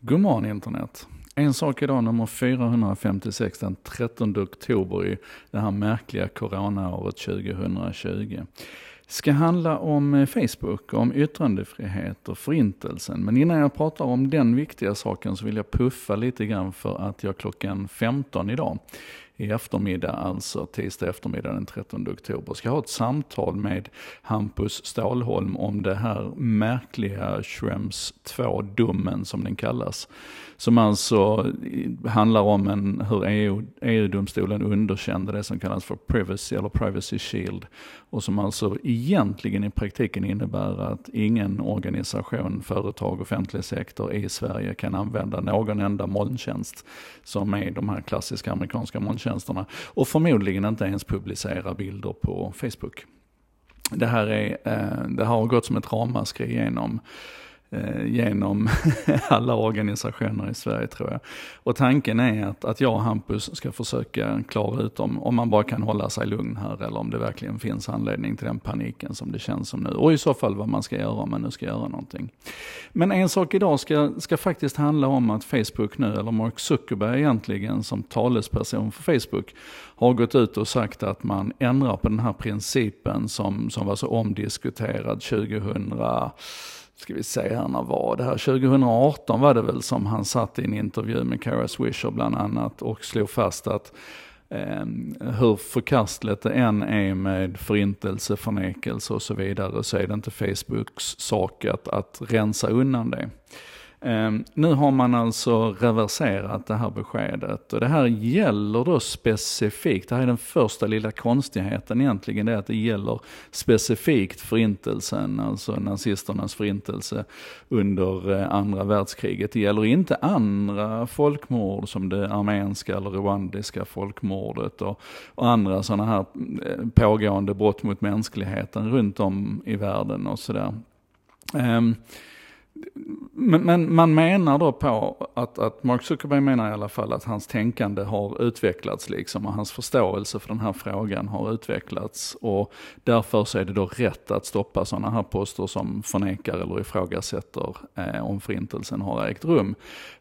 God morgon internet. En sak idag, nummer 456 den 13 oktober i det här märkliga coronaåret 2020. Ska handla om eh, Facebook, om yttrandefrihet och förintelsen. Men innan jag pratar om den viktiga saken så vill jag puffa lite grann för att jag klockan 15 idag i eftermiddag, alltså tisdag eftermiddag den 13 oktober, ska ha ett samtal med Hampus Stålholm om det här märkliga Schrems 2-domen som den kallas. Som alltså handlar om en, hur EU, EU-domstolen underkände det som kallas för privacy eller privacy shield. Och som alltså egentligen i praktiken innebär att ingen organisation, företag, offentlig sektor i Sverige kan använda någon enda molntjänst som är de här klassiska amerikanska molntjänsterna. Och förmodligen inte ens publicera bilder på Facebook. Det här är, eh, det har gått som ett ramaskri genom Eh, genom alla organisationer i Sverige tror jag. Och tanken är att, att jag och Hampus ska försöka klara ut om, om man bara kan hålla sig lugn här eller om det verkligen finns anledning till den paniken som det känns som nu. Och i så fall vad man ska göra om man nu ska göra någonting. Men en sak idag ska, ska faktiskt handla om att Facebook nu, eller Mark Zuckerberg egentligen som talesperson för Facebook, har gått ut och sagt att man ändrar på den här principen som, som var så omdiskuterad 2000 ska vi se här när var det här, 2018 var det väl som han satt i en intervju med Kara Swisher bland annat och slog fast att eh, hur förkastligt det än är med förintelse, förnekelse och så vidare så är det inte Facebooks sak att, att rensa undan det. Ehm, nu har man alltså reverserat det här beskedet och det här gäller då specifikt, det här är den första lilla konstigheten egentligen, det är att det gäller specifikt förintelsen, alltså nazisternas förintelse under eh, andra världskriget. Det gäller inte andra folkmord som det armenska eller rwandiska folkmordet och, och andra sådana här eh, pågående brott mot mänskligheten runt om i världen och sådär. Ehm, men, men, man menar då på att, att Mark Zuckerberg menar i alla fall att hans tänkande har utvecklats liksom och hans förståelse för den här frågan har utvecklats. Och därför så är det då rätt att stoppa sådana här poster som förnekar eller ifrågasätter eh, om förintelsen har ägt rum.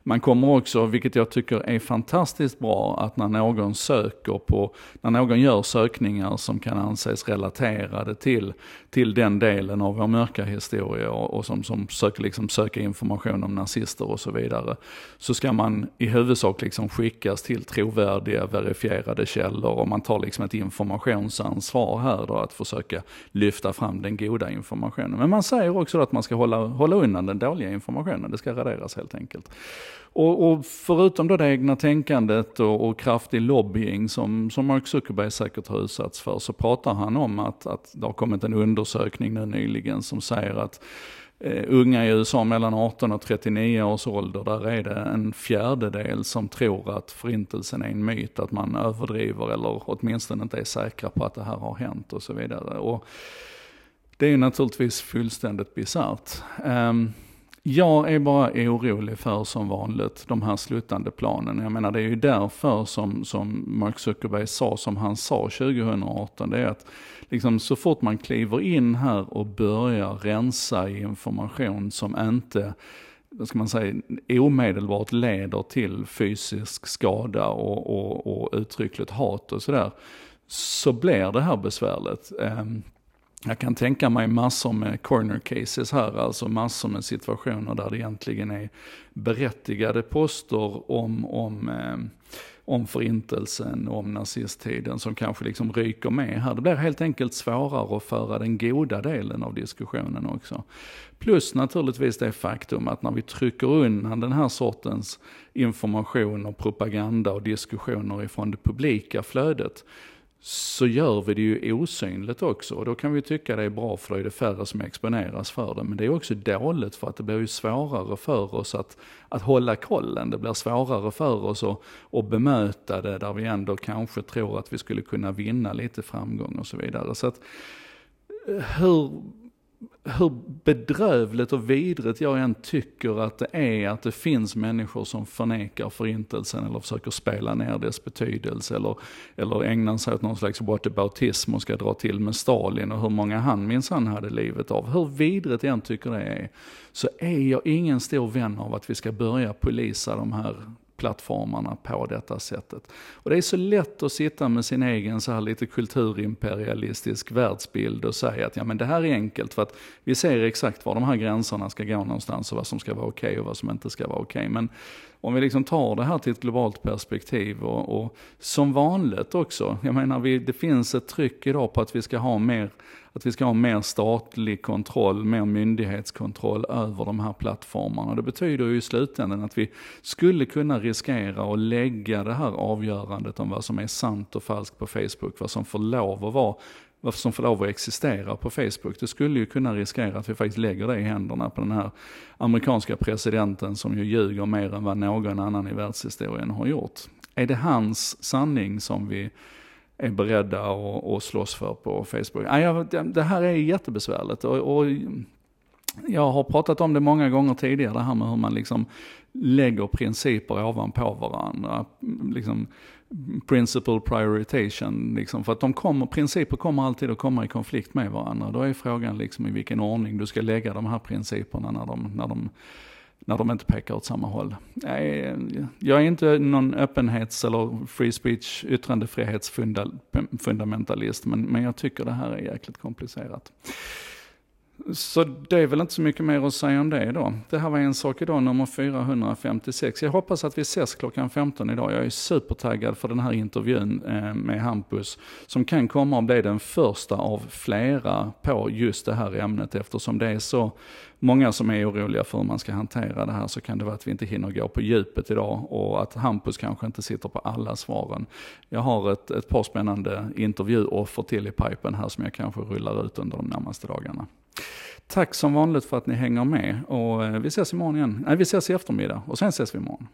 Man kommer också, vilket jag tycker är fantastiskt bra, att när någon söker på, när någon gör sökningar som kan anses relaterade till, till den delen av vår mörka historia och, och som, som söker liksom liksom söka information om nazister och så vidare, så ska man i huvudsak liksom skickas till trovärdiga, verifierade källor och man tar liksom ett informationsansvar här då att försöka lyfta fram den goda informationen. Men man säger också att man ska hålla, hålla undan den dåliga informationen, det ska raderas helt enkelt. Och, och, förutom då det egna tänkandet och, och kraftig lobbying som, som Mark Zuckerberg säkert har utsatts för, så pratar han om att, att det har kommit en undersökning nu nyligen som säger att Eh, unga i USA mellan 18 och 39 års ålder, där är det en fjärdedel som tror att förintelsen är en myt, att man överdriver eller åtminstone inte är säkra på att det här har hänt och så vidare. Och det är ju naturligtvis fullständigt bisarrt. Um, jag är bara orolig för som vanligt de här sluttande planen. Jag menar det är ju därför som, som Mark Zuckerberg sa som han sa 2018. Det är att liksom, så fort man kliver in här och börjar rensa i information som inte vad ska man säga, omedelbart leder till fysisk skada och, och, och uttryckligt hat och sådär, så blir det här besvärligt. Ehm, jag kan tänka mig massor med corner cases här, alltså massor med situationer där det egentligen är berättigade poster om, om, eh, om förintelsen, om nazisttiden som kanske liksom ryker med här. Det blir helt enkelt svårare att föra den goda delen av diskussionen också. Plus naturligtvis det faktum att när vi trycker undan den här sortens information och propaganda och diskussioner ifrån det publika flödet, så gör vi det ju osynligt också. Och då kan vi tycka det är bra för då är det färre som exponeras för det. Men det är också dåligt för att det blir ju svårare för oss att, att hålla kollen. Det blir svårare för oss att, att bemöta det där vi ändå kanske tror att vi skulle kunna vinna lite framgång och så vidare. Så att eh, hur hur bedrövligt och vidrigt jag än tycker att det är att det finns människor som förnekar förintelsen eller försöker spela ner dess betydelse eller, eller ägnar sig åt någon slags whataboutism och ska dra till med Stalin och hur många han minsann hade livet av. Hur vidrigt jag än tycker det är, så är jag ingen stor vän av att vi ska börja polisa de här plattformarna på detta sättet. Och det är så lätt att sitta med sin egen så här lite kulturimperialistisk världsbild och säga att ja men det här är enkelt för att vi ser exakt var de här gränserna ska gå någonstans och vad som ska vara okej okay och vad som inte ska vara okej. Okay. Men om vi liksom tar det här till ett globalt perspektiv och, och som vanligt också, jag menar vi, det finns ett tryck idag på att vi ska ha mer att vi ska ha mer statlig kontroll, mer myndighetskontroll över de här plattformarna. Det betyder ju i slutändan att vi skulle kunna riskera att lägga det här avgörandet om vad som är sant och falskt på Facebook, vad som får lov att vara varför som får lov att existera på Facebook. Det skulle ju kunna riskera att vi faktiskt lägger det i händerna på den här amerikanska presidenten som ju ljuger mer än vad någon annan i världshistorien har gjort. Är det hans sanning som vi är beredda att, att slåss för på Facebook. det här är jättebesvärligt och, och jag har pratat om det många gånger tidigare, det här med hur man liksom lägger principer ovanpå varandra. Liksom principle prioritation, liksom, för att de kommer, principer kommer alltid att komma i konflikt med varandra. Då är frågan liksom i vilken ordning du ska lägga de här principerna när de, när de när de inte pekar åt samma håll. Jag är inte någon öppenhets eller free speech yttrandefrihetsfundamentalist, men, men jag tycker det här är jäkligt komplicerat. Så det är väl inte så mycket mer att säga om det då. Det här var en sak idag, nummer 456. Jag hoppas att vi ses klockan 15 idag. Jag är supertaggad för den här intervjun eh, med Hampus, som kan komma att bli den första av flera på just det här ämnet, eftersom det är så många som är oroliga för hur man ska hantera det här, så kan det vara att vi inte hinner gå på djupet idag och att Hampus kanske inte sitter på alla svaren. Jag har ett, ett par spännande intervjuoffer till i pipen här som jag kanske rullar ut under de närmaste dagarna. Tack som vanligt för att ni hänger med och eh, vi ses imorgon igen. Nej, vi ses i eftermiddag och sen ses vi imorgon.